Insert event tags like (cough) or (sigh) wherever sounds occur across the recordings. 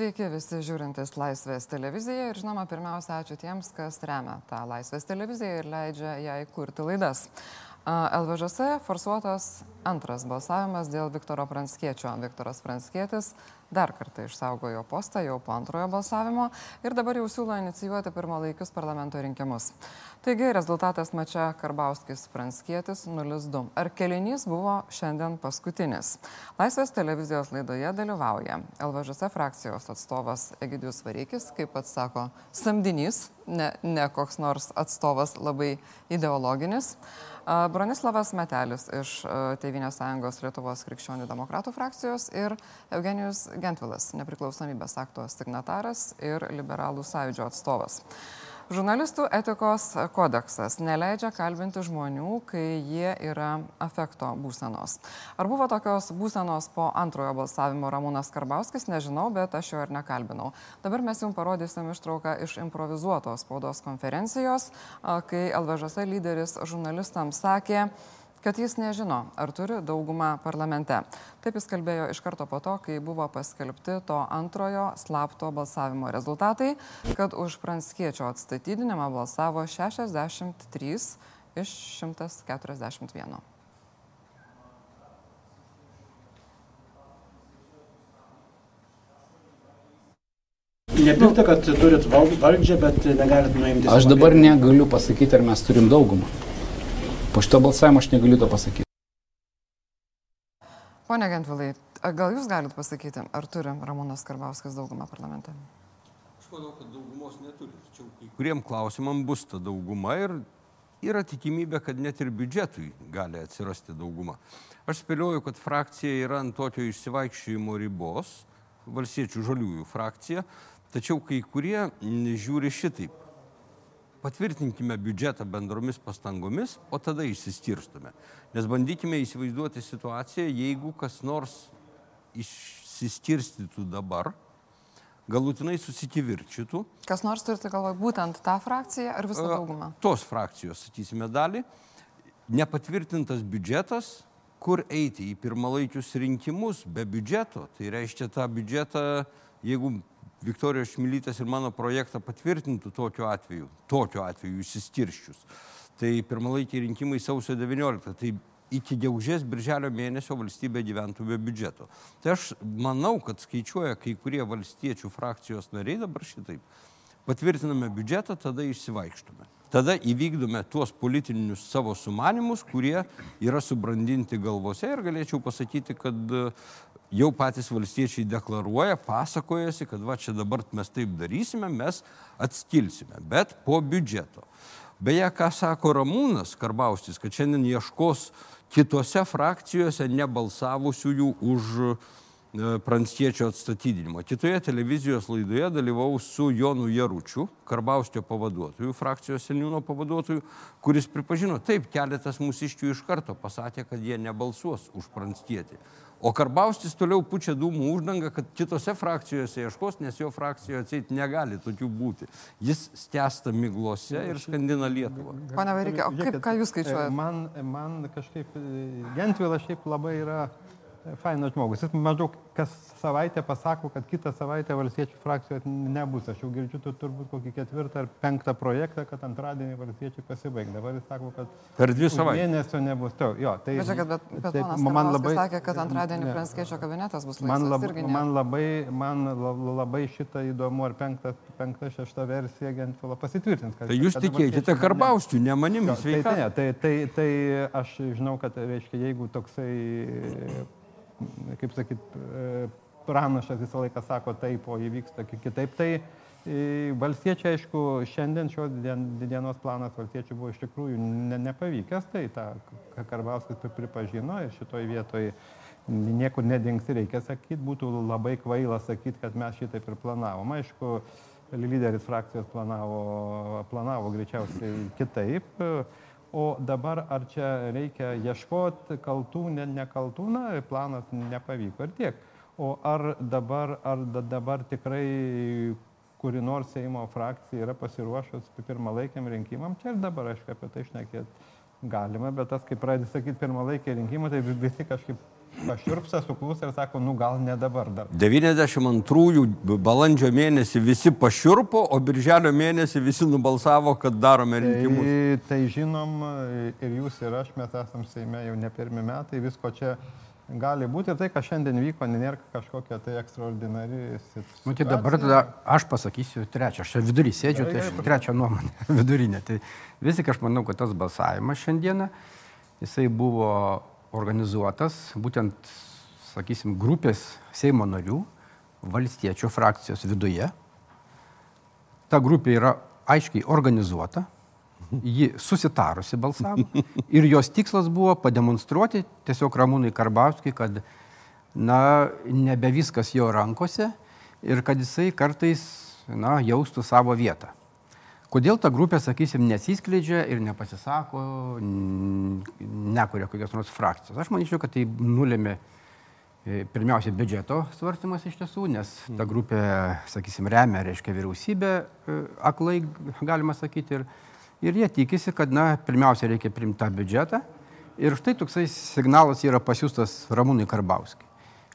Sveiki visi žiūrintys Laisvės televiziją ir žinoma, pirmiausia, ačiū tiems, kas remia tą Laisvės televiziją ir leidžia jai kurti laidas. LVŽS forsuotas antras balsavimas dėl Viktoro Pranckiečio. Viktoras Pranckietis dar kartą išsaugojo postą jau po antrojo balsavimo ir dabar jau siūlo inicijuoti pirmalaikius parlamento rinkimus. Taigi rezultatas mačia Karbauskis Pranckietis 0-2. Ar kelinys buvo šiandien paskutinis? Laisvės televizijos laidoje dalyvauja LVŽS frakcijos atstovas Egidijus Varykis, kaip pats sako, samdinys, ne, ne koks nors atstovas labai ideologinis. Bronislavas Metelis iš Tevinės sąjungos Lietuvos krikščionių demokratų frakcijos ir Eugenijus Gentvilas, nepriklausomybės akto signataras ir liberalų sąjūdžio atstovas. Žurnalistų etikos kodeksas neleidžia kalbinti žmonių, kai jie yra afekto būsenos. Ar buvo tokios būsenos po antrojo balsavimo Ramūnas Karbauskis, nežinau, bet aš jo ir nekalbinau. Dabar mes jums parodysim ištrauką iš improvizuotos spaudos konferencijos, kai LVŽS lyderis žurnalistams sakė, kad jis nežino, ar turi daugumą parlamente. Taip jis kalbėjo iš karto po to, kai buvo paskelbti to antrojo slapto balsavimo rezultatai, kad už Pranskiečio atstatydinimą balsavo 63 iš 141. Nepikta, kad turit valdžią, bet negalit nuimti. Aš dabar negaliu pasakyti, ar mes turim daugumą. Po šito balsavimo aš negaliu to pasakyti. Pone Gentvilai, gal jūs galite pasakyti, ar turi Ramūnas Karbauskas daugumą parlamente? Aš manau, kad daugumos neturi. Tačiau kai kuriem klausimam bus ta dauguma ir yra tikimybė, kad net ir biudžetui gali atsirasti dauguma. Aš spėlioju, kad frakcija yra ant tokio išsivaikščiojimo ribos, valsiečių žaliųjų frakcija, tačiau kai kurie žiūri šitaip patvirtinkime biudžetą bendromis pastangomis, o tada išsiskirstume. Nes bandykime įsivaizduoti situaciją, jeigu kas nors išsiskirstytų dabar, galutinai susikivirčytų. Kas nors turite galvoje būtent tą frakciją ar visą daugumą? Tos frakcijos, sakysime, dalį. Nepatvirtintas biudžetas, kur eiti į pirmalaikius rinkimus be biudžeto. Tai reiškia tą biudžetą, jeigu Viktorijos Šmilytės ir mano projektą patvirtintų tokiu atveju, tokiu atveju išsiskirščius. Tai pirmalaikiai rinkimai sausio 19. Tai iki gegužės birželio mėnesio valstybė gyventų be biudžeto. Tai aš manau, kad skaičiuoja kai kurie valstiečių frakcijos nariai dabar šitaip. Patvirtiname biudžetą, tada išsivaikštume. Tada įvykdome tuos politinius savo sumanimus, kurie yra subrandinti galvose ir galėčiau pasakyti, kad jau patys valstiečiai deklaruoja, pasakojasi, kad va čia dabar mes taip darysime, mes atskilsime, bet po biudžeto. Beje, ką sako Ramūnas Karbaustis, kad šiandien ieškos kitose frakcijose nebalsavusiųjų už E, pranckiečio atstatydinimo. Kitoje televizijos laidoje dalyvau su Jonu Jaručiu, Karbauskio pavaduotoju, frakcijos seniūno pavaduotoju, kuris pripažino, taip, keletas mūsiškių iš karto pasakė, kad jie nebalsuos už pranckietį. O Karbaustis toliau pučia dūmų uždangą, kad kitose frakcijose ieškos, nes jo frakcijoje atseit negali tokių būti. Jis stęsta miglose ir skandina Lietuvą. Pone Vairikė, o kaip, ką jūs skaičiuojate? Man, man kažkaip Gentvilas šiaip labai yra fainas žmogus. Jis maždaug kas savaitę pasako, kad kitą savaitę valstiečių frakcijos nebus. Aš jau girdžiu tu, turbūt kokį ketvirtą ar penktą projektą, kad antradienį valstiečiai pasibaigė. Dabar jis sako, kad per dvi savaitės mėnesio nebus. Tau, jo, tai, bet, žiūrėk, bet, bet tai, man labai sakė, kad antradienį Pranskėčio kabinetas bus laisvas. Man, lab, man, labai, man labai šitą įdomu, ar penktą, penktą šeštą versiją Gentfilo pasitvirtins. Kad, tai jūs tikėkite Karbauskiu, ne manimi. Tai, tai, tai, tai, tai aš žinau, kad reiškia, jeigu toksai kaip sakyt, e, pranašas visą laiką sako taip, o įvyksta kitaip. Tai e, valstiečiai, aišku, šiandien šios dienos planas valstiečių buvo iš tikrųjų ne, nepavykęs, tai tą Karbauskas pripažino ir šitoj vietoj niekur nedingsi, reikia sakyti, būtų labai kvaila sakyti, kad mes šitaip ir planavom. Aišku, lyderis frakcijos planavo, planavo greičiausiai kitaip. O dabar ar čia reikia ieškoti kaltų, ne, nekaltų, na, planas nepavyko ir tiek. O ar dabar, ar dabar tikrai kuri nors Seimo frakcija yra pasiruošus pirmalaikiam rinkimam, čia ir dabar, aišku, apie tai šnekėti galima, bet tas, kai pradedi sakyti pirmalaikiai rinkimai, tai visi kažkaip pašiurpsta, suklūsta ir sako, nu gal ne dabar dar. 92 balandžio mėnesį visi pašiurpo, o birželio mėnesį visi nubalsavo, kad darome rinkimus. Tai, tai žinom, ir jūs ir aš, mes esam Seime jau ne pirmi metai, visko čia gali būti. Ir tai, kas šiandien vyko, nėra kažkokia tai ekstraordinari situacija. Nu, tai dabar tada aš pasakysiu trečią. Aš čia vidury sėdžiu, tai aš trečią nuomonę (laughs) vidurinę. Tai vis tik aš manau, kad tas balsavimas šiandieną, jisai buvo organizuotas būtent, sakysim, grupės Seimo narių, valstiečių frakcijos viduje. Ta grupė yra aiškiai organizuota, ji susitarusi balsavo (laughs) ir jos tikslas buvo pademonstruoti tiesiog Ramūnai Karbauskiai, kad, na, nebe viskas jo rankose ir kad jisai kartais, na, jaustų savo vietą. Kodėl ta grupė, sakysim, nesiskleidžia ir nepasisako, nekuria kokios nors frakcijos? Aš manyčiau, kad tai nulėmė e, pirmiausia biudžeto svarstymas iš tiesų, nes ta grupė, sakysim, remia, reiškia, vyriausybę e, aklai, galima sakyti, ir, ir jie tikisi, kad, na, pirmiausia, reikia priimti tą biudžetą. Ir štai toksai signalas yra pasiūstas Ramūnui Karbauskiai.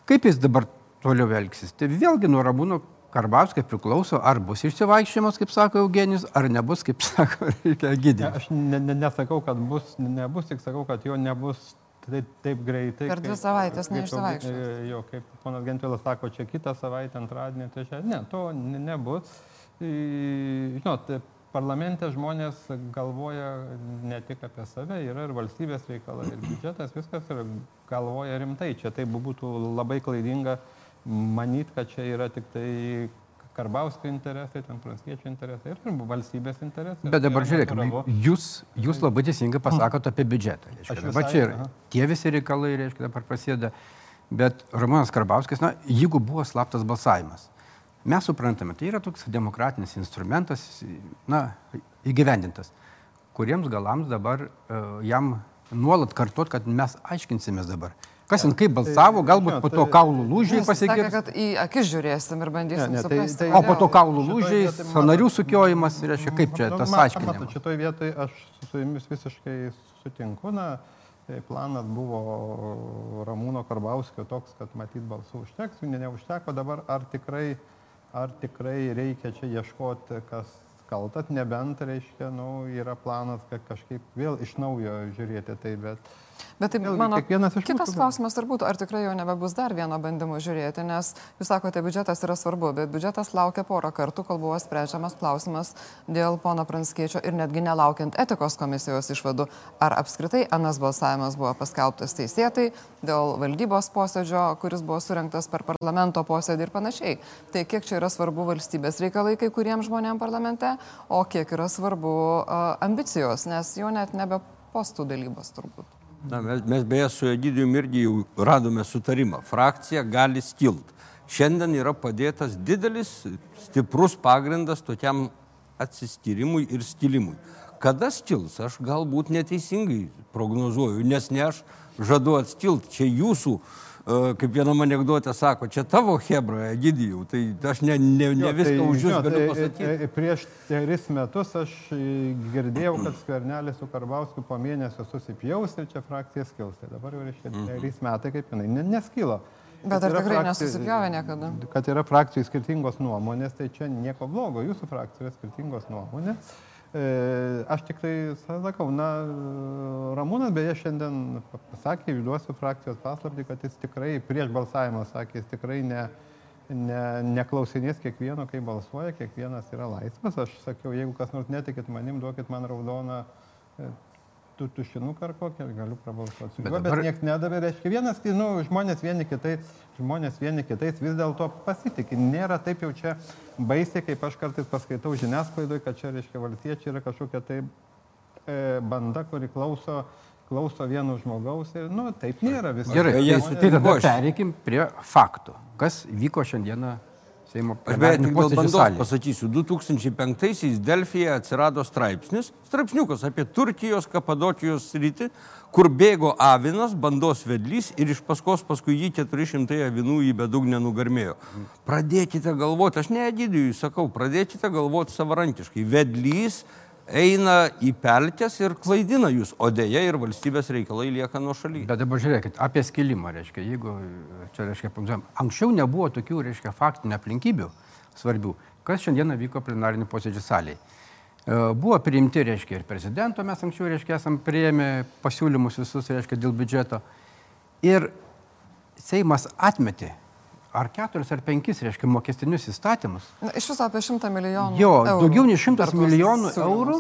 Kaip jis dabar toliau elgsis? Tai vėlgi nuo Ramūno Karbauskio priklauso, ar bus išsivaikščiojimas, kaip sako Eugenijus, ar nebus, kaip (laughs) sako, reikia gydyti. Aš ne, ne, nesakau, kad bus, nebus, tik sakau, kad jo nebus taip, taip greitai. Per dvi savaitės neišsivaikščios. e, Jo, kaip ponas Gentvilas sako, čia kitą savaitę, antradienį, tai čia, ne, to ne, nebus. Žinot, parlamente žmonės galvoja ne tik apie save, yra ir valstybės reikalai, ir biudžetas, viskas ir galvoja rimtai. Čia tai būtų labai klaidinga manyti, kad čia yra tik tai Karbauskio interesai, ten pranckiečio interesai ir valstybės interesai. Bet dabar Tai žiūrėkime, jūs, jūs labai teisingai pasakote apie biudžetą. Dabar čia aha. tie visi reikalai, reiškia, dabar prasideda. Bet Romanas Karbauskis, na, jeigu buvo slaptas balsavimas, mes suprantame, tai yra toks demokratinis instrumentas, na, įgyvendintas, kuriems galams dabar uh, jam nuolat kartuot, kad mes aiškinsimės dabar. Kas ten kaip balsavo, galbūt po to tai- kaulų lūžiai pasigirs. kad į akis žiūrėsim ir bandysim Ne, ne, tai- suprasti. tai- O po to kaulų lūžiai, sanarių sukiojimas, reiškia, kaip čia tas ma- aiškinimas. Matot, šitoj vietoj aš su jumis visiškai sutinku. Na, e, planas buvo Ramūno Karbauskio toks, kad matyt balsų užteks, jų ne- neužteko dabar. Ar tikrai, ar tikrai reikia čia ieškoti, kas kaltas, nebent, reiškia, nu, yra planas, kad kažkaip vėl iš naujo žiūrėti tai, bet... Bet tai Vėlgi, mano kitas mūsų- klausimas turbūt, ar tikrai jau nebebus dar vieno bandymo žiūrėti, nes jūs sakote, biudžetas yra svarbu, bet biudžetas laukia porą kartų, kol buvo sprendžiamas klausimas dėl pono Pranskiečio ir netgi nelaukiant etikos komisijos išvadų, ar apskritai anas balsavimas buvo paskelbtas teisėtai dėl valdybos posėdžio, kuris buvo surinktas per parlamento posėdį ir panašiai. Tai kiek čia yra svarbu valstybės reikalai kai kuriems žmonėms parlamente, o kiek yra svarbu uh, ambicijos, nes jau net nebe postų dalybos turbūt. Na, mes, mes beje su Egidijumi irgi jau radome sutarimą. Frakcija gali skilt. Šiandien yra padėtas didelis, stiprus pagrindas tokiam atsiskyrimui ir skilimui. Kada skils, aš galbūt neteisingai prognozuoju, nes ne aš žadu atskilt. Čia jūsų, e, kaip vienam anegdote sako, čia tavo hebra, Egidijų. Tai aš ne, ne, ne Jo, viską tai, už jūs galiu e, pasakyti. e, Prieš tris metus aš e, girdėjau, kad skvernelis su Karbauskiu po mėnesio susipjaus ir čia frakcija skils. Tai dabar jau reiškia Mhm. trys metai, kaip jinai ne, neskilo. Bet ar tikrai nesusipjovė niekada? Kad yra frakcijų skirtingos nuomonės, tai čia nieko blogo. Jūsų frakcijų yra skirtingos nuomonės. E, Aš tik tai sakau, na, Ramūnas beje šiandien pasakė, išduosiu frakcijos paslapti, kad jis tikrai prieš balsavimą sakė, jis tikrai ne, ne, neklausinės kiekvieno, kai balsuoja, kiekvienas yra laisvas. Aš sakiau, jeigu kas nors netikit manim, duokit man raudoną e, tu tušinuką ar kokią, galiu prabalsuoti. Bet dabar- bet niekas nedavė, reiškia, vienas, nu, žmonės vieni kitais, žmonės vieni kitais vis dėlto pasitikė. Nėra taip jau čia baisiai, kaip aš kartais paskaitau žiniasklaidoje, kad čia, reiškia, valstiečiai yra kažkokia tai e, banda, kuri klauso, klauso vieno žmogaus ir, nu, taip nėra viskas. Gerai, tai, tada aš. pereikim prie faktų. Kas vyko šiandieną Seimo Aš beje tik dėl bandos salėje? pasakysiu. 2005-aisiais Delfije atsirado straipsnis, straipsniukas apie Turkijos Kapadokijos sritį, kur bėgo avinas, bandos vedlys ir iš paskos paskui jį 400 avinų į bedugnę nugarmėjo. Pradėkite galvoti, aš ne Egidijui sakau, pradėkite galvoti savarankiškai. Vedlys eina į pelkes ir klaidina jūs, o dėja ir valstybės reikalai lieka nuo šaly. Bet dabar žiūrėkit, apie skilimą, reiškia, jeigu čia, reiškia, anksčiau nebuvo tokių, reiškia, faktinių aplinkybių svarbių, kas šiandieną vyko plenarinių posėdžių salėje. Buvo priimti, reiškia, ir prezidento, mes anksčiau, reiškia, esam prieėmę pasiūlymus visus, reiškia, dėl biudžeto. Ir Seimas atmetė ar keturis, ar penkis, reiškia, mokestinius įstatymus. Na, iš viso apie šimtą milijonų. Jo, eurų daugiau nei šimtas milijonų siūlymus. eurų,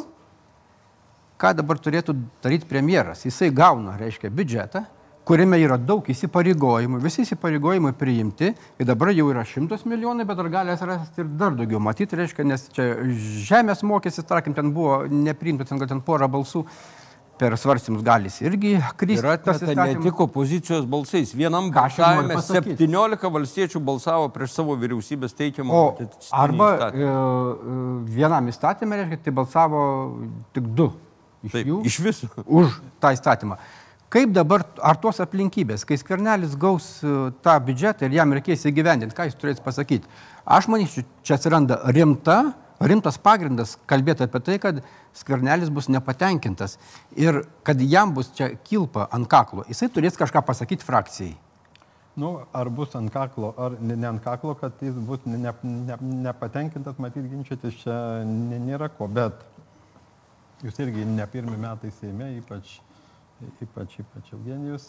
ką dabar turėtų daryti premjeras. Jisai gauna, reiškia, biudžetą, kuriame yra daug įsipareigojimų, visi įsipareigojimai priimti ir dabar jau yra šimtas milijonų, bet dar gali atsirasti ir dar daugiau. Matyti, reiškia, nes čia žemės mokestis, tarkim, ten buvo nepriimtas, ten gal ten porą balsų per svarstymus gali irgi kristi. Ir atmeta ne tik opozicijos balsais. Vienam balsavime pasakyt. 17 valstiečių balsavo prieš savo vyriausybės teikiamą O arba e, įstatymą. e, vienam įstatymė, reiškia, tai balsavo tik du iš Taip, jų iš viso. (laughs) už tą įstatymą. Kaip dabar, ar tos aplinkybės, kai skvernelis gaus e, tą biudžetą ir jam reikės įgyvendinti, ką jis turės pasakyti? Aš manyčiau, čia atsiranda rimta, rimtas pagrindas kalbėti apie tai, kad skvernelis bus nepatenkintas ir kad jam bus čia kilpa ant kaklo. Jisai turės kažką pasakyti frakcijai. Nu, ar bus ant kaklo, ar ne, ne ant kaklo, kad jis bus ne, ne, ne, nepatenkintas, matyt, ginčytis čia nė- nėra ko, bet jūs irgi ne pirmi metai Seime, ypač, ypač, ypač Eugenijus.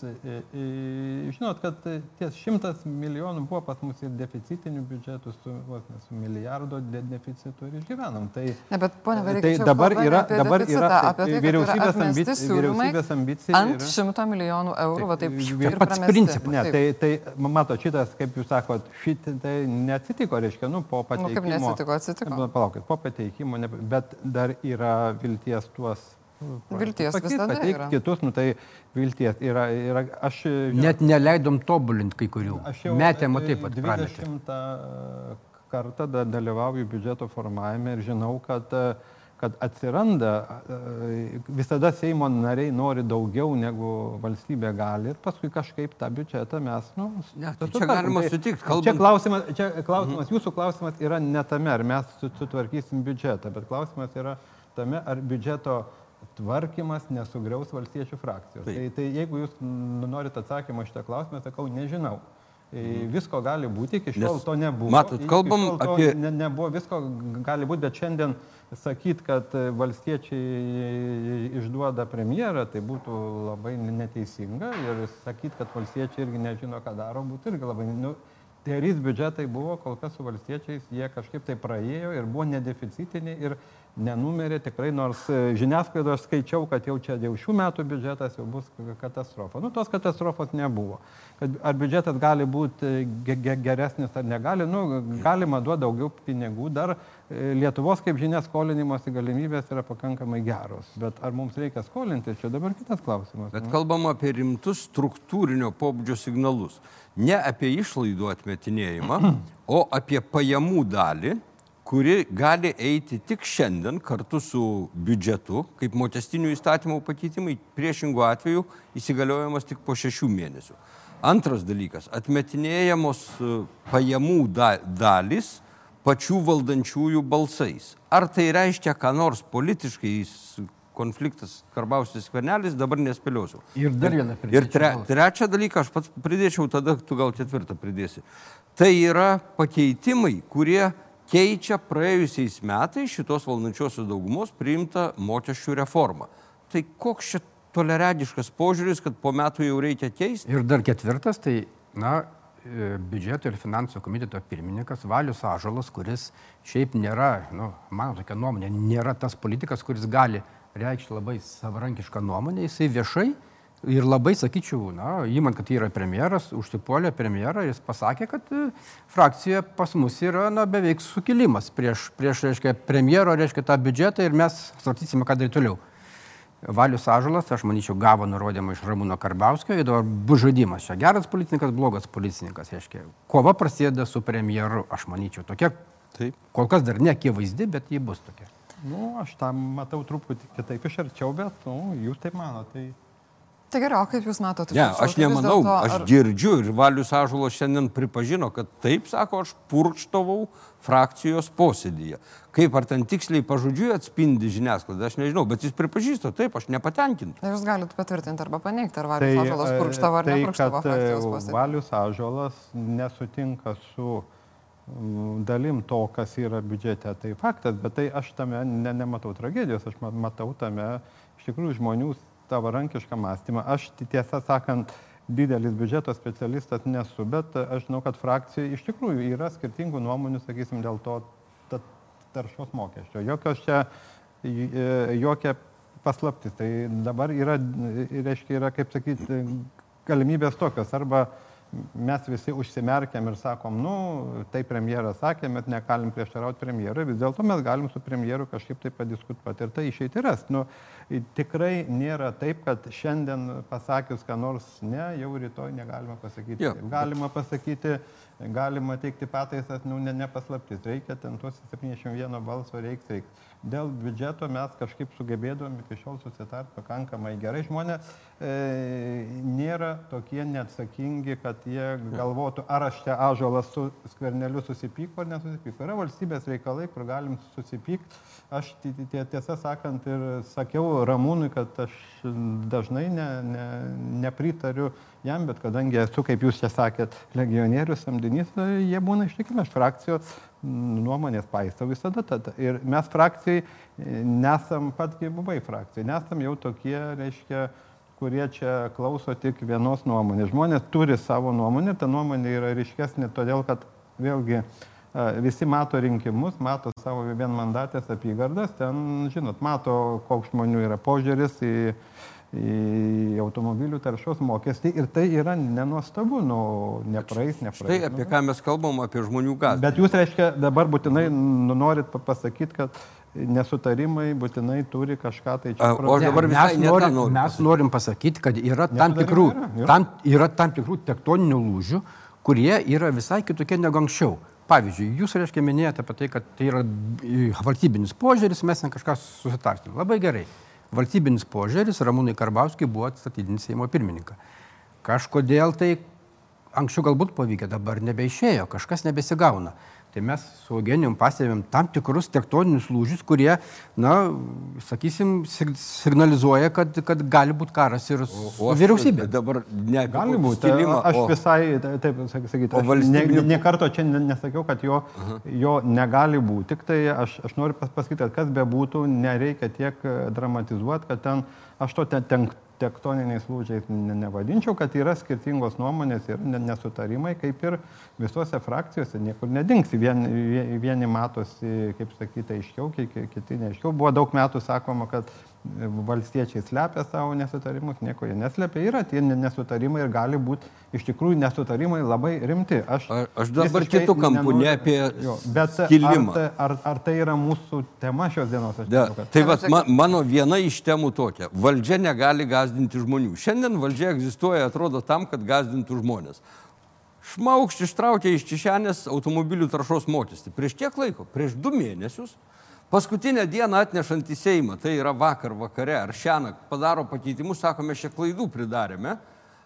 Žinot, kad ties šimtas milijonų buvo pas mus ir deficitinių biudžetų su, vos ne, su milijardo de deficitu ir išgyvenam. Tai, Ne, bet ponia Tai dabar yra- dabar deficitą, yra- apie tai, kad vyriausybės yra ambici- vyriausybės ambicija ant yra- šimto milijonų eurų, va taip Taip, ir pats principas. Ne, tai, tai mato, šitas, kaip jūs sakot, šitai tai neatsitiko, reiškia, nu, po pateikimo. kaip neatsitiko? Atsitiko. Na, Palaukit, po pateikimo, ne, bet dar yra vilties tuos. Nu, Vilties pakeist, visada pateikt yra. Kitus, nu tai vilties yra. yra aš, žinot, Net neleidom tobulinti kai kurių. Aš jau Metėm, o e, taip pat prametė. 20 kartą da- dalyvauju biudžeto formavime ir žinau, kad, e, kad atsiranda, e, visada Seimo nariai nori daugiau negu valstybė gali ir paskui kažkaip tą biudžetą mes, nu, Ne, tai čia galima Tai sutikt, Čia kalbant- klausimas, čia klausimas jūsų klausimas yra ne tame, ar mes su- sutvarkysim biudžetą, bet klausimas yra tame, ar biudžeto tvarkymas nesugriaus valstiečių frakcijos. Taip. Tai, tai jeigu jūs norit atsakymą šitą klausimą, sakau, nežinau. E, Visko gali būti, iki šiol Nes, to nebuvo. matot, kalbam apie- Ne, nebuvo, visko gali būti, bet šiandien sakyt, kad valstiečiai išduoda premjerą, tai būtų labai neteisinga ir sakyt, kad valstiečiai irgi nežino, ką daro, būtų irgi labai... Nu, Trys biudžetai buvo, kol kas su valstiečiais, jie kažkaip tai praėjo ir buvo nedeficitiniai ir nenumerė tikrai, nors e, žiniasklaidoje skaičiau, kad jau čia jau šių metų biudžetas jau bus katastrofa. Nu, tos katastrofos nebuvo. Kad ar biudžetas gali būti ge geresnis ar negali, nu, galima duoti daugiau pinigų, dar e, Lietuvos, kaip žinia, skolinimosi galimybės yra pakankamai geros. Bet ar mums reikia skolinti, čia dabar kitas klausimas. Bet nu. kalbam apie rimtus struktūrinio pobūdžio signalus. Ne apie išlaidų atmetinėjimą, (clears throat) o apie pajamų dalį, kuri gali eiti tik šiandien kartu su biudžetu, kaip mokestinių įstatymų pakeitimai, priešingų atveju įsigaliojimas tik po šešių mėnesių. Antras dalykas - atmetinėjamos e, pajamų da dalys pačių valdančiųjų balsais. Ar tai reiškia, ką nors politiškai konfliktas Karbausis skvernelis, dabar nespėliosiu. Ir dar vieną Ir pridėčiau tre, gal. trečią dalyką aš pats pridėčiau, tada tu gal ketvirtą pridėsi. Tai yra pakeitimai, kurie keičia praėjusiais metais šitos valdančiosios daugumos priimtą mokesčių reformą. Tai koks čia toleradiškas požiūris, kad po metų jau reikia keisti? Ir dar ketvirtas, tai, na, e, biudžeto ir finansų komiteto pirmininkas Valius Ažalas, kuris šiaip nėra, nu, mano tokia nuomonė, nėra tas politikas, kuris gali reikšti labai savarankišką nuomonę, jisai viešai ir labai, sakyčiau, na, įmant, kad yra premjeras, užsipuolė premjerą, jis pasakė, kad e, frakcija pas mus yra, na, beveik sukilimas prieš, prieš reiškia, premjero, reiškia, tą biudžetą ir mes svartysime, ką daryti toliau. Valius Ažalas, aš manyčiau, gavo nurodymą iš Ramūno Karbauskio ir dabar bus žaidimas. Čia geras policininkas, blogas policininkas. Reiškia, kova prasideda su premjeru, aš manyčiau. Tokia, Taip. kol kas dar nekivaizdi, bet ji bus tokia. Nu, aš tą matau truputį kitaip iš arčiau, bet nu, jūs taip manote. Tai... Tai gerai, o kaip Jūs matote? Ne, aš nemanau, aš girdžiu ir Valius Ažulas šiandien pripažino, kad taip, sako, aš purkštavau frakcijos posėdėje. Kaip ar ten tiksliai pažodžiui atspindi žiniasklaidą, aš nežinau, bet jis pripažįsta, taip, aš nepatenkintas. Jūs galite patvirtinti arba paneigti, ar Valius tai, Ažulas purkštavo ar tai, nepurkštavo kad, frakcijos e, posėdėje. Valius Ažulas nesutinka su dalim to, kas yra biudžete, tai faktas, bet tai aš tame ne, nematau tragedijos, aš ma- matau tame iš tikrųjų žmonių savarankišką mąstymą. Aš ti- tiesą sakant, didelis biudžeto specialistas nesu, bet aš žinau, kad frakcijoje iš tikrųjų yra skirtingų nuomonių, sakysim, dėl to ta- taršos mokesčio. Jokios čia, e, jokia paslaptis. Tai dabar yra, reiškia, yra, kaip sakyti, galimybės tokios. Arba mes visi užsimerkiam ir sakom, nu, tai premjeras sakė, mes negalim prieštarauti premjerui, vis dėlto mes galim su premjeru kažkaip tai padiskutuoti ir tai išeiti ras. Nu, tikrai nėra taip, kad šiandien pasakius, ką nors ne, jau rytoj negalima pasakyti. Jo. Galima pasakyti, galima teikti pataisas, nu, ne, nepaslaptis, reikia ten tuos 71 balso reiks, reiks. Dėl biudžeto mes kažkaip sugebėdom iki šiol susitarti pakankamai gerai. Žmonės e, nėra tokie neatsakingi, kad jie galvotų, ar aš čia ažolas su skverneliu susipyko ar nesusipyko. Yra valstybės reikalai, kur galim susipykti. Aš ti- ti- tie- tiesą sakant ir sakiau Ramūnui, kad aš dažnai ne, ne, nepritariu jam, bet kadangi esu, kaip jūs čia sakėt, legionierius, samdinys, tai jie būna ištikimi. Aš frakcijos mm, nuomonės paisau visada. Tad. Ir mes frakcijai e, nesam, patgi buvai frakcijai, nesam jau tokie, reiškia, kurie čia klauso tik vienos nuomonės. Žmonės turi savo nuomonę, ta nuomonė yra ryškesnė todėl, kad vėlgi a, visi mato rinkimus, mato savo vienmandatės apygardas, ten, žinot, mato, koks žmonių yra požiūris į, į automobilių taršos mokestį ir tai yra nenuostabu, nu, nepraeis, nepraeis. Štai apie ką mes kalbam, apie žmonių gazą. Bet jūs, reiškia, dabar būtinai nu, norit pa- pasakyti, kad nesutarimai būtinai turi kažką tai čia o aš dabar mes norim, mes norim pasakyti, kad yra tam tikrų, yra, tam, yra tam tikrų tektoninių lūžių, kurie yra visai kitokie negu anksčiau. Pavyzdžiui, jūs, reiškia, minėjote apie tai, kad tai yra e, valstybinis požiūris, mes ten kažką susitarsim. Labai gerai. Valstybinis požiūris Ramūnai Karbauskiai buvo atstatydinti Seimo pirmininką. Kažkodėl tai anksčiau galbūt pavykę, dabar nebeišėjo, kažkas nebesigauna. Tai mes su Eugenijum pastebėm tam tikrus tektoninius lūžius, kurie, na, sakysim, sig- signalizuoja, kad, kad gali būti karas ir O aš vyriausybė. Dabar ne apie Gali kokį būti. skilimą, Aš o- visai, ta- taip sakyti, O aš ne, valstybinių- ne karto čia ne- nesakiau, kad jo, jo negali būti. Tik tai aš, aš noriu pas- pasakyti, kad kas be būtų, nereikia tiek e, dramatizuoti, kad ten aš to ten, ten tektoniniais lūdžiais ne, nevadinčiau, kad yra skirtingos nuomonės ir ne- nesutarimai, kaip ir visose frakcijose niekur nedingsi. Vien, vie- vieni matosi, kaip sakyti, aiškiau, ki- ki- kiti neaiškiau. Buvo daug metų sakoma, kad valstiečiai slepia savo nesutarimus, nieko jie neslėpia. Yra tie ne- nesutarimai ir gali būti iš tikrųjų nesutarimai labai rimti. Aš, A- aš dabar kitu kampu, ne apie bet skilimą. Ar, tai- ar, ar tai yra mūsų tema šios dienos? Aš Da, manau, kad- tai va, ma, mano viena iš temų tokia. Valdžia negali gazdinti žmonių. Šiandien valdžia egzistuoja, atrodo, tam, kad gazdintų žmonės. Šmaukšt ištraukė iš kišenės automobilių taršos mokestį. Prieš kiek laiko? Prieš du mėnesius. Paskutinę dieną atnešant į Seimą, tai yra vakar vakare ar šiąnakt, padaro pakeitimus, sakome, šiek klaidų pridarėme,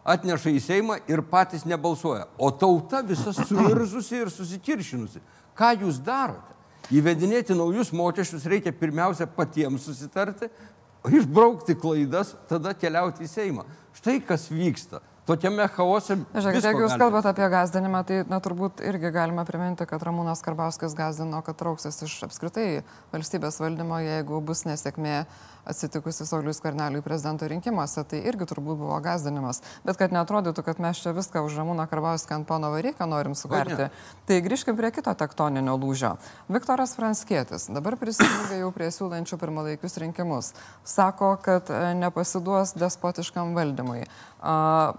atneša į Seimą ir patys nebalsuoja. O tauta visa suirzusi ir susikiršinusi. Ką jūs darote? Įvedinėti naujus mokesčius reikia pirmiausia patiems susitarti, išbraukti klaidas, tada keliauti į Seimą. Štai kas vyksta. Tokiame chaose. Žiūrėkit, jeigu jūs kalbate apie gazdinimą, tai na, turbūt irgi galima priminti, kad Ramūnas Karbauskis gazdino, kad trauksis iš apskritai valstybės valdymo, jeigu bus nesėkmė atsitikusi Saulius Skverneliui prezidento rinkimuose. Tai irgi turbūt buvo gazdinimas. Bet kad netrodytų, kad mes čia viską už Ramūną Karbauskį ant pono Vareiką norim sukarti. Tai grįžkim prie kito tektoninio lūžio. Viktoras Franskėtis dabar prisijungia jau prie siūlančių pirmalaikius rinkimus. Sako, kad e, nepasiduos despotiškam valdymui.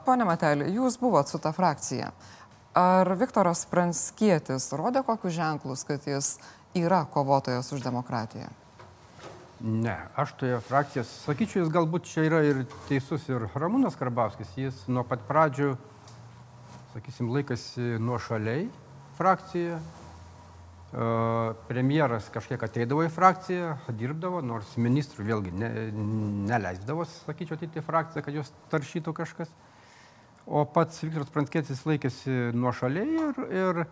Pone Matelį, jūs buvot su ta frakcija. Ar Viktoras Pranskietis rodė kokius ženklus, kad jis yra kovotojas už demokratiją? Ne, aš toje frakcijos, sakyčiau, jis galbūt čia yra ir teisus ir Ramūnas Karbauskis, jis nuo pat pradžių, sakysim, laikasi nuo šaliai frakcijoje. premjeras kažkiek ateidavo į frakciją, dirbdavo, nors ministrų vėlgi ne, neleisdavo, sakyčiau, ateiti į frakciją, kad jos taršytų kažkas. O pats Viktoras Pranskėtis laikėsi nuo šaliai ir, ir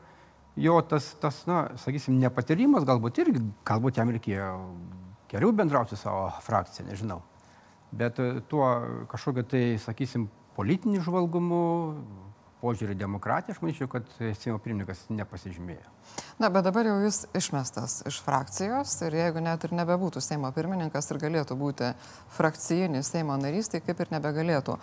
jo tas, tas, na, sakysim, nepatyrimas galbūt irgi, galbūt jam reikėjo geriau bendrauti savo frakciją, nežinau. Bet e, tuo kažkokiu tai, sakysim, politiniu žvalgumu, požiūrį demokratiją, aš manyčiau, kad Seimo pirmininkas nepasižymėjo. Na, bet dabar jau jis išmestas iš frakcijos ir jeigu net ir nebebūtų Seimo pirmininkas ir galėtų būti frakcijinis Seimo narys, tai kaip ir nebegalėtų.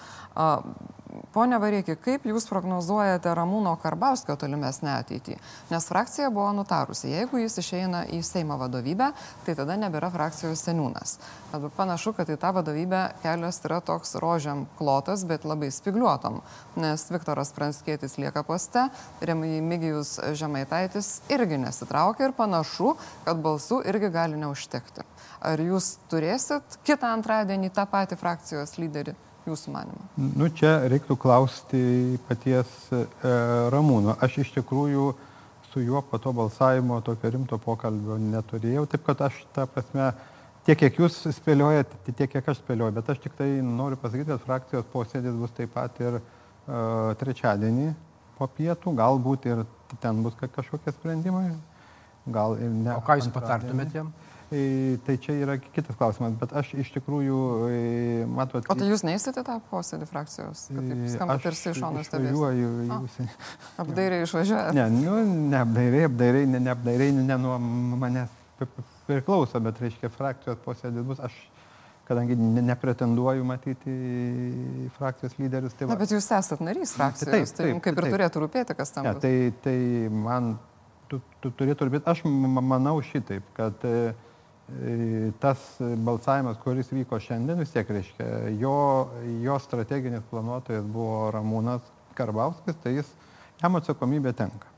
Pone Varėki, kaip jūs prognozuojate Ramūno Karbauskio tolimesnę ateitį? Nes frakcija buvo nutarusi, jeigu jis išeina į Seimo vadovybę, tai tada nebėra frakcijos seniūnas. Panašu, kad į tą vadovybę kelias yra toks rožiam klotas, bet labai spigliuotom, nes Viktoras Pranskėtis lieka poste, Remigijus Žemaitaitis irgi nesitraukia ir panašu, kad balsų irgi gali neužtekti. Ar jūs turėsit kitą antradienį tą patį frakcijos lyderį, jūsų manimo? Nu, čia reiktų klausti paties e, Ramūno. Aš iš tikrųjų su juo po to balsavimo tokio rimto pokalbio neturėjau, taip kad aš tą prasme, tiek kiek jūs spėliojate, tiek kiek aš spėlioju, bet aš tik tai noriu pasakyti, kad frakcijos posėdis bus taip pat ir uh, trečiadienį po pietų, galbūt ir ten bus kažkokie sprendimai, gal ir ne. O ką jūs patartumėt jam? Tai čia yra kitas klausimas, bet aš iš tikrųjų, matot. O tai jūs neįsite tą posėdį frakcijos? Skamba tarsi iš šono stebėsiu. Jūs... Apdairiai išvažiuojate? Ne, nu, ne apdairiai, ne, ne apdairiai, ne nuo manęs priklauso, bet reiškia frakcijos posėdis bus. Aš kadangi nepretenduoju matyti frakcijos lyderius. Tai va. Na, bet jūs esate narys frakcijos, taip, taip, tai jums kaip ir taip. turėtų rūpėti, kas tam. Ne, tai, tai man tu, tu turėtų rūpėti, aš manau šitaip, kad e, tas balsavimas, kuris vyko šiandien, vis tiek reiškia, jo, jo strateginis planuotojas buvo Ramūnas Karbauskis, tai jis, jam atsakomybė tenka.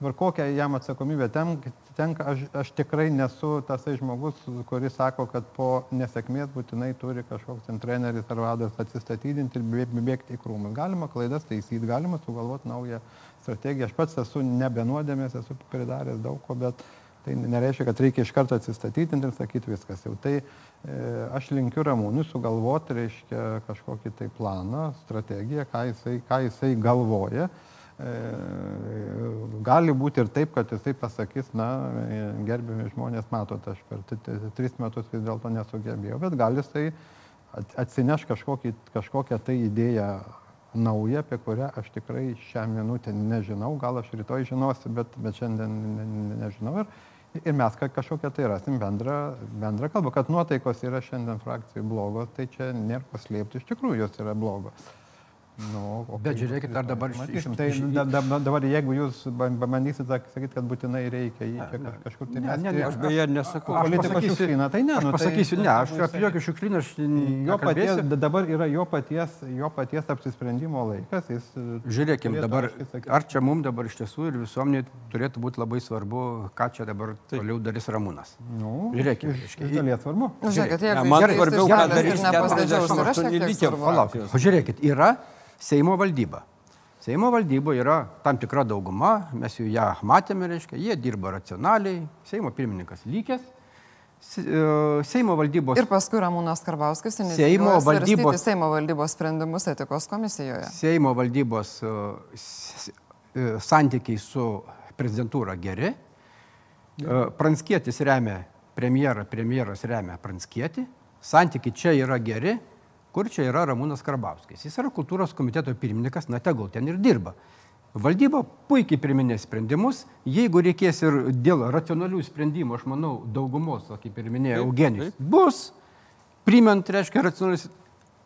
Dabar kokią jam atsakomybę tenka, aš, aš tikrai nesu tasai žmogus, kuris sako, kad po nesėkmės būtinai turi kažkoks ten treneris ar vadas atsistatydinti ir bėgti į krūmus. Galima klaidas taisyti, galima sugalvoti naują strategiją. Aš pats esu nebenuodėmės, esu pridaręs daug ko, bet tai nereiškia, kad reikia iš karto atsistatydinti ir sakyti viskas jau. Tai e, aš linkiu Ramūnui sugalvoti, reiškia, kažkokį tai planą, strategiją, ką jisai, ką jisai galvoja E, gali būti ir taip, kad jisai pasakys, na, gerbimi žmonės, matot, aš per tris metus vis dėlto nesugebėjau, bet gal jisai atsineš kažkokį, kažkokią tai idėją naują, apie kurią aš tikrai šią minutę nežinau, gal aš rytoj žinosiu, bet, bet šiandien ne, ne, nežinau. Ir, ir mes kažkokią tai rasim bendrą, bendrą kalbą, kad nuotaikos yra šiandien frakcijai blogos, tai čia nėra paslėpti, iš tikrųjų jos yra blogos. Nu, okay. Bet žiūrėkit, ar dabar. Tai da, dabar, jeigu jūs bandysit sakyti, kad būtinai reikia jį čia kaž, kažkur tai ne, ne, ne, aš beje nesakau. Politikos šiukšlyną, tai ne. Aš nu, pasakysiu, tai, ne, aš apie jokį šiukšlyną aš jo paties, dabar yra jo paties, jo paties apsisprendimo laikas. Jis Žiūrėkim, dabar, ar čia mums dabar iš tiesų ir visuomenė turėtų būti labai svarbu, ką čia dabar tai. toliau darys Ramūnas. Nu, Žiūrėkim. Iš, dalies svarbu. Nu, žiūrėkit, jeigu man svarbiau, ką darys 48 likę. Palaukit, žiūrėkit, yra Seimo valdyba. Seimo valdyba yra tam tikra dauguma, mes jau ją matėme, reiškia, jie dirba racionaliai, Seimo pirmininkas lygės, e, Seimo valdybos. Ir paskui Ramūnas Karbauskis Seimo valdybos, Seimo valdybos sprendimus etikos komisijoje. Seimo valdybos e, e, santykiai su prezidentūra geri. Pranskietis remia premjerą, premjeras remia Pranskietį. Santykiai čia yra geri, Kur čia yra Ramūnas Karbauskis? Jis yra kultūros komiteto pirmininkas, na tegul ten ir dirba. Valdyba puikiai priminė sprendimus, jeigu reikės ir dėl racionalių sprendimų, aš manau, daugumos, kaip ir minėjo Eugenijus, bus, primant, reiškia, racionalius,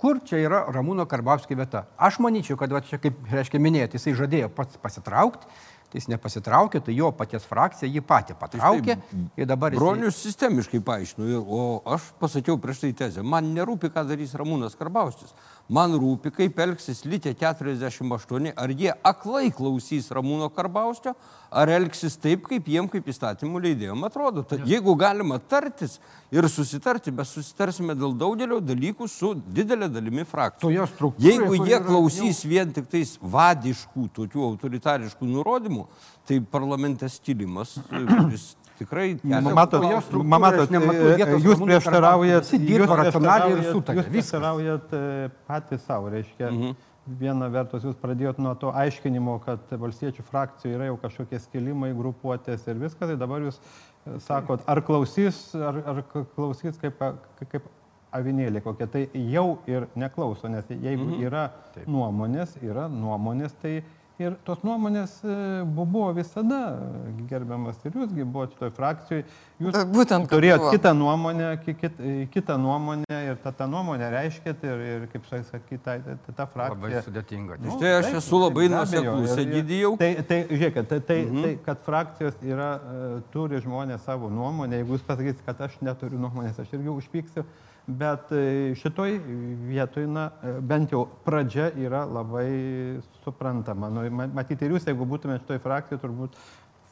kur čia yra Ramūno Karbauskio vieta. Aš manyčiau, kad va, čia, kaip, reiškia, minėjot, jisai žadėjo pats pasitraukti, tai jis nepasitraukė, tai jo paties frakcija jį patį patraukė. Tai dabar... Bronius jisai... sistemiškai paaiškino, o aš pasakiau prieš tai tezę, man nerūpi, ką darys Ramūnas Karbaustis. Man rūpi, kaip elgsis Lytė 48, ar jie aklai klausys Ramūno Karbaustio, ar elgsis taip, kaip jiem, kaip įstatymų leidėjom atrodo. Tad jeigu galima tartis ir susitarti, mes susitarsime dėl daugelio dalykų su didelė dalimi frakcijų. Jeigu jie klausys vien tik tais vadiškų, tokių autoritariškų nurodymų. Tai parlamente stilimas, kuris tikrai kelia Matot, matot, e, jūs prieštaraujat, dirba racionaliai ir sutarė. Jūs prieštaraujat e, patys savo, reiškia. Mhm. Viena vertus jūs pradėjot nuo to aiškinimo, kad valstiečių frakcijoje yra jau kažkokie skilimai, grupuotės ir viskas, tai dabar jūs e, sakot, ar klausys, ar, ar klausys kaip, kaip avinėlė kokia, tai jau ir neklauso, nes jeigu Mhm. yra nuomonės, yra nuomonės, tai ir tos nuomonės e, bu- buvo visada, gerbiamas ir jūsgi buvote toj frakcijoje, jūs būtent, turėjot buvo. kitą nuomonę, ki- kit, kitą nuomonę ir tą, tą nuomonę reiškėt ir, ir kaip sakyt, ta, ta, ta Labai frakcija. sudėtinga. Nu, Štai aš taip, esu labai ir- ir- Egidijau. Tai, tai žiūrėkit, tai, tai, mhm. tai, kad frakcijos yra, e, turi žmonės savo nuomonę, jeigu jūs pasakysit, kad aš neturiu nuomonės, aš irgi užpyksiu, bet e, šitoj vietoj, na, e, bent jau pradžia yra labai suprantama. Nu, ma- matyti ir jūs, jeigu būtumėte šitoj frakcijoje, turbūt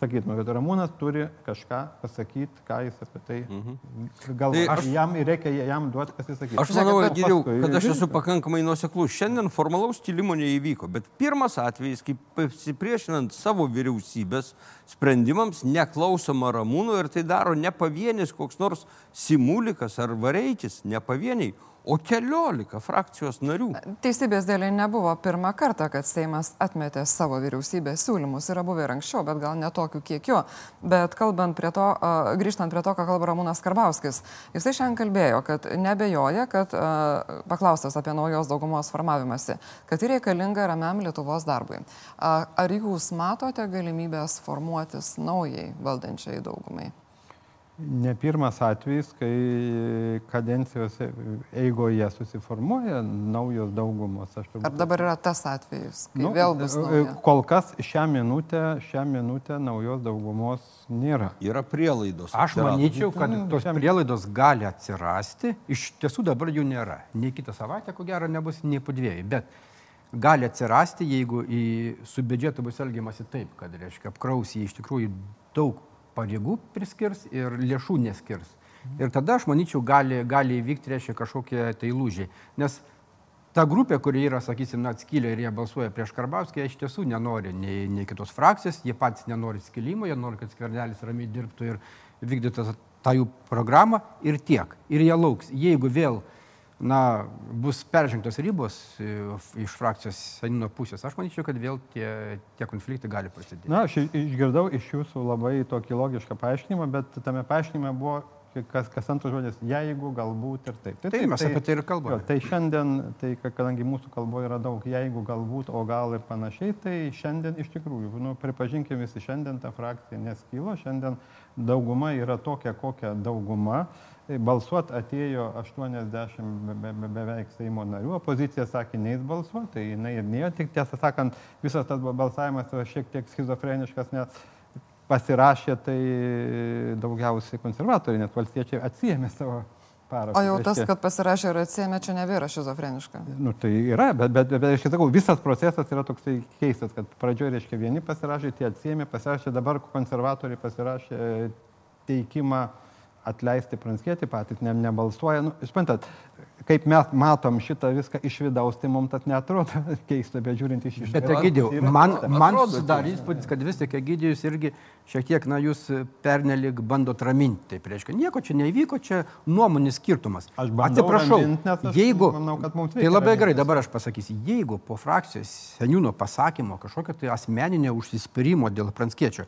sakytume, kad Ramūnas turi kažką pasakyti, ką jis apie tai galvoja. Tai aš- jam reikia jam duoti pasisakyti. Aš manau, Egidijau, paskui kad aš esu pakankamai nuoseklus. Šiandien formalaus stilimo neįvyko, bet pirmas atvejis, kai pasipriešinant savo vyriausybės sprendimams, neklausoma Ramūno ir tai daro ne pavienis koks nors Simulikas ar Vareikis, ne pavieniai, o keliolika frakcijos narių. Teisybės dėliai nebuvo pirmą kartą, kad Seimas atmetė savo vyriausybės siūlymus. Yra buvę ir anksčiau, bet gal netokiu kiekiu. Bet kalbant prie to, grįžtant prie to, ką kalba Ramūnas Karbauskis, jisai šiandien kalbėjo, kad nebejoja, kad paklaustas apie naujos daugumos formavimąsi, kad tai reikalinga ramiam Lietuvos darbui. Ar jūs matote galimybės formuotis naujai valdančiai daugumai? Ne pirmas atvejis, kai kadencijos eigoje susiformuoja naujos daugumos. Aš turbūt- Ar dabar yra tas atvejis, kai Nu, vėl bus e, nauja? Kol kas šią minutę, šią minutę naujos daugumos nėra. Yra prielaidos. Aš atsirado. manyčiau, kad tos prielaidos gali atsirasti. Iš tiesų dabar jų nėra. Nei kitą savaitę, ko gero, nebus, nei po dviejų. Bet gali atsirasti, jeigu į, su biudžetu bus elgiamasi taip, kad, reiškia, apkraus jį iš tikrųjų daug pareigų priskirs ir lėšų neskirs. Ir tada, aš manyčiau, gali, gali įvykti, reiškia, kažkokie tai lūžiai. Nes ta grupė, kuri yra, sakysim, na, atskylę ir jie balsuoja prieš Karbauskį, jie iš tiesų nenori nei, nei kitos frakcijos, jie patys nenori skilimo, jie nori, kad skvernelis ramiai dirbtų ir vykdytų tą jų programą ir tiek. Ir jie lauks. Jeigu vėl na, bus peržengtos ribos e, iš frakcijos senino pusės, aš manyčiau, kad vėl tie, tie konfliktai gali prasidėti. Na, aš išgirdau iš jūsų labai tokį logišką paaiškinimą, bet tame paaiškinime buvo kas, kas antras žodis, jeigu, galbūt ir taip. Tai mes apie tai ir kalbame. Jo, tai šiandien, tai ka- kadangi mūsų kalboje yra daug jeigu, galbūt, o gal ir panašiai, tai šiandien iš tikrųjų, nu, pripažinkime visi, šiandien ta frakcija neskylo, šiandien dauguma yra tokia, kokia dauguma. Balsuot atėjo 80 be, be, be, beveik Seimo narių, opozicija sakė, neįs balsuoti, tai jinai ir nėjo, tik tiesą sakant, visas tas balsavimas yra šiek tiek schizofreniškas, nes pasirašė tai daugiausiai konservatoriai, nes valstiečiai atsijėmė savo parašą. O jau tas, kad pasirašė ir atsėmė, čia nebėra šizofreniška. Nu, tai yra, bet, bet, bet, aš sakau, visas procesas yra toksai keistas, kad pradžioje, reiškia, vieni pasirašė, tie atsėmė, pasirašė, dabar konservatoriai pasirašė teikimą atleisti pranskėti patys, ne, nebalsuoja. Nu, Suprantat, kaip mes matom šitą viską iš vidaus, tai mums tas netrodo (laughs) keista, bet žiūrint iš išorės. Bet Egidijau, man, man sudarė įspūdis, kad vis tik Egidijus irgi šiek tiek, na, jūs pernelik bandot raminti. Tai reiškia, nieko čia neįvyko, čia nuomonės skirtumas. Aš Atsiprašau, ramint, aš jeigu... manau, kad mums Tai labai gerai, ramintis. dabar aš pasakysiu, jeigu po frakcijos seniūno pasakymo kažkokio tai asmeninio užsispyrimo dėl pranskiečio,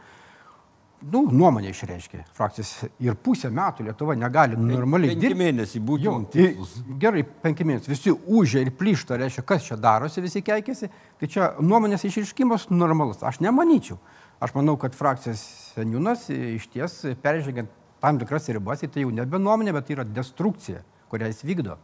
nu, nuomonė išreiškė frakcijos ir pusę metų Lietuva negali normaliai Penki dirbti. mėnesiai Jo, būtų gerai, penki mėnesiai. Visi užė ir plyšta, reiškia, kas čia darosi, visi keikėsi. Tai čia nuomonės išreiškimas normalus. Aš nemanyčiau. Aš manau, kad frakcijos seniūnas iš ties peržengiant tam tikras ribas, tai jau nebe nuomonė, bet tai yra destrukcija, kurią jis vykdo.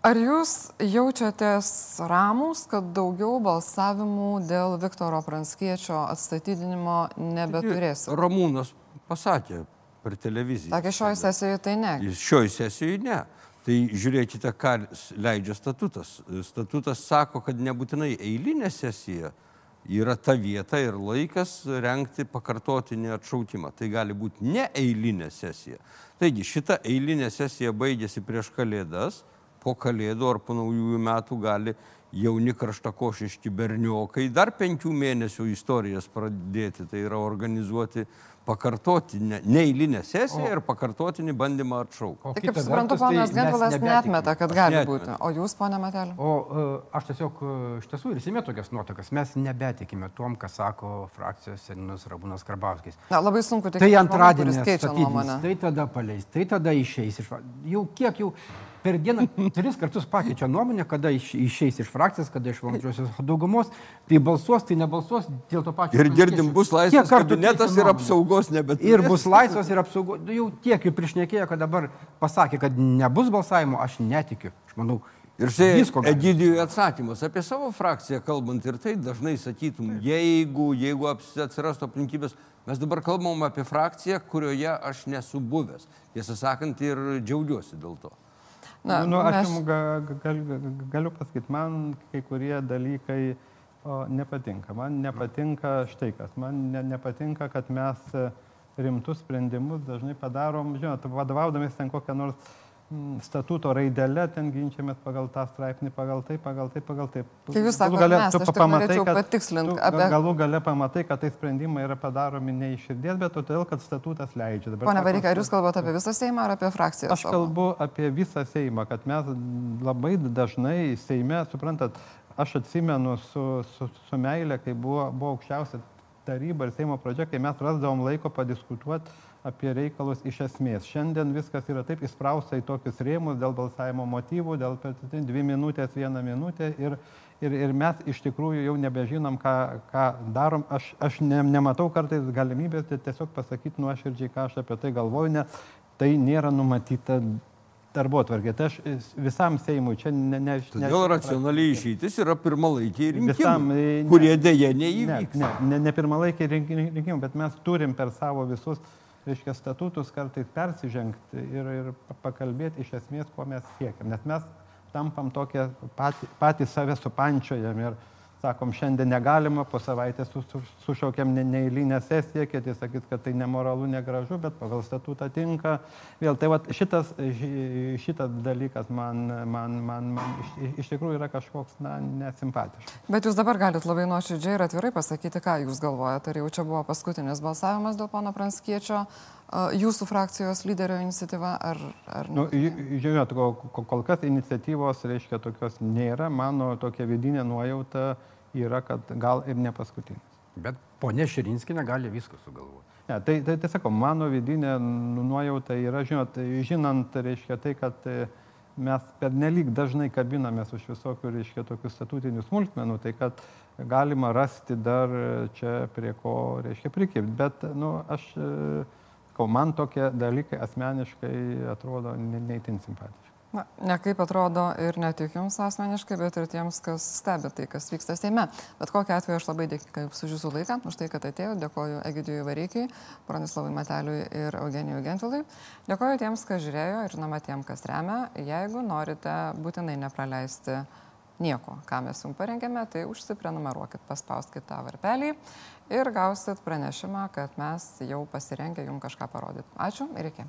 Ar jūs jaučiatės ramus, kad daugiau balsavimų dėl Viktoro Pranckiečio atstatydinimo nebeturėsite? Ramūnas pasakė per televiziją. Sakė, šioje sesijoje tai ne. Jis šioj sesijoje ne. Tai žiūrėkite, ką leidžia statutas. Statutas sako, kad nebūtinai eilinė sesija yra ta vieta ir laikas renkti pakartotinį atšaukimą. Tai gali būti ne eilinė sesija. Taigi šita eilinė sesija baigėsi prieš Kalėdas, po kalėdų ar po naujųjų metų gali jauni kraštakošiški berniokai dar penkių mėnesių istorijas pradėti, tai yra organizuoti pakartotinę, neįlinę sesiją ir pakartotinį bandymą atšaukti. O Tai kaip suprantu, tai ponas Gentvilas nebetikim. netmeta, kad gali neatmetu. būti. O jūs, ponė Matelė? O e, aš tiesiog e, iš tiesų ir įsimė tokias nuotakas. Mes nebetikime tuom, ką sako frakcijos seniūnas Rabūnas Karbauskis. Na, labai sunku tik Tai antradienį keičia statydins, nuomonę. tai tada paleis, tai tada išeis Jau kiek jau per dieną tris kartus pakeičia nuomonę, kada iš, išeis iš frakcijos, kada iš valdančiosios daugumos, tai balsuos, tai nebalsuos dėl to pačio. Ir girdim, bus laisvas kabinetas ir apsaugos nebeturi. Ir bus laisvas ir apsaugos. Jau tiek jau priešnekėjo, kad dabar pasakė, kad nebus balsavimo, aš netikiu. Aš manau, Ir štai. Egidijui atsakymas apie savo frakciją kalbant ir tai dažnai sakytum, jeigu, jeigu atsirastų aplinkybės, mes dabar kalbam apie frakciją, kurioje aš nesu buvęs. Tiesą sakant, ir džiaugiuosi dėl to. Na, nu, aš mes- jums ga, ga- gal, galiu pasakyti, man kai kurie dalykai o, nepatinka. Man nepatinka štai kas. Man ne, nepatinka, kad mes rimtus sprendimus dažnai padarom, žinot, vadovaudomės ten kokią nors statuto raidelę, ten ginčiamės pagal tą straipsnį, pagal tai, pagal tai, pagal tai. Kai jūs sakote gale mes, tu pamatai, kad tu apie- Galų gale pamatai, kad tai sprendimai yra padaromi ne iš širdies, bet todėl, kad statutas leidžia. Dabar Pone sako, Vareikai, ar jūs kalbate apie visą Seimą ar apie frakciją? Aš kalbu apie visą Seimą, kad mes labai dažnai Seime, suprantat, aš atsimenu su, su, su meilė, kai buvo, buvo aukščiausia taryba ir Seimo pradžia, kai mes rasdavom laiko padiskutuoti apie reikalus iš esmės. Šiandien viskas yra taip įsprausta į tokius rėmus dėl balsavimo motyvų, dėl per dvi minutės, vieną minutę ir, ir, ir mes iš tikrųjų jau nebežinom, ką, ką darom. Aš, aš ne, nematau kartais galimybės tai tiesiog pasakyti nuoširdžiai, ką aš apie tai galvoju, nes tai nėra numatyta darbo atvarkė. Tai aš visam Seimui čia ne... ne Todėl racionaliai išeitis yra pirmalaikiai Visam, rinkimai, e, ne. kurie dėje Ne, neįvyks. ne, ne, ne pirmalaikiai rink- rinkimai, bet mes turim per savo visus, reiškia, statutus kartais persižengti ir, ir pakalbėti iš esmės, ko mes siekiam. Nes mes tampam tokie patys patį save supančiojam ir sakom, šiandien negalima, po savaitės su, su, sušaukiam ne, neįlinę sesiją, kiti sakys, kad tai nemoralu, negražu, bet pagal statutą tinka. Vėl tai va šitas, ši- šitas dalykas man, man, man, man iš, iš tikrųjų yra kažkoks, na, nesimpatiškas. Bet jūs dabar galite labai nuoširdžiai ir atvirai pasakyti, ką jūs galvojate. Ar jau čia buvo paskutinis balsavimas dėl pono Pranskiečio, a, jūsų frakcijos lyderio iniciatyva, ar, ar Nu, ne? ži- žinot, kol, kol- kas iniciatyvos, reiškia, tokios nėra. Mano tokia vidinė nuojauta yra, kad gal ir ne paskutinis. Bet ponė Širinskinė gali viską sugalvoti. Ne, tai, tai, tai sakau, mano vidinė nu- nuojauta yra, žinot, žinant, reiškia, tai, kad e, mes per nelik dažnai kabinamės už visokių, reiškia, tokių statutinių smulkmenų, tai kad galima rasti dar e, čia prie ko, reiškia, prikipti. Bet, nu, aš, e, sakau, man tokie dalykai asmeniškai atrodo ne- neįtin simpatiški. Na, ne kaip atrodo ir ne tik jums asmeniškai, bet ir tiems, kas stebi tai, kas vyksta Seime. Bet kokiu atveju aš labai dėkinga Jums už Jūsų laiką, už tai, kad atėjo. Dėkoju Egidijui Vareikiai, Bronislavui Mateliui ir Eugenijui Gentvilui. Dėkoju tiems, kas žiūrėjo ir žinoma tiems, kas remia. Jeigu norite būtinai nepraleisti nieko, ką mes jums parengėme, tai užsiprenumeruokit, paspauskit tą varpelį ir gausit pranešimą, kad mes jau pasirengę jums kažką parodyti. Ačiū ir iki.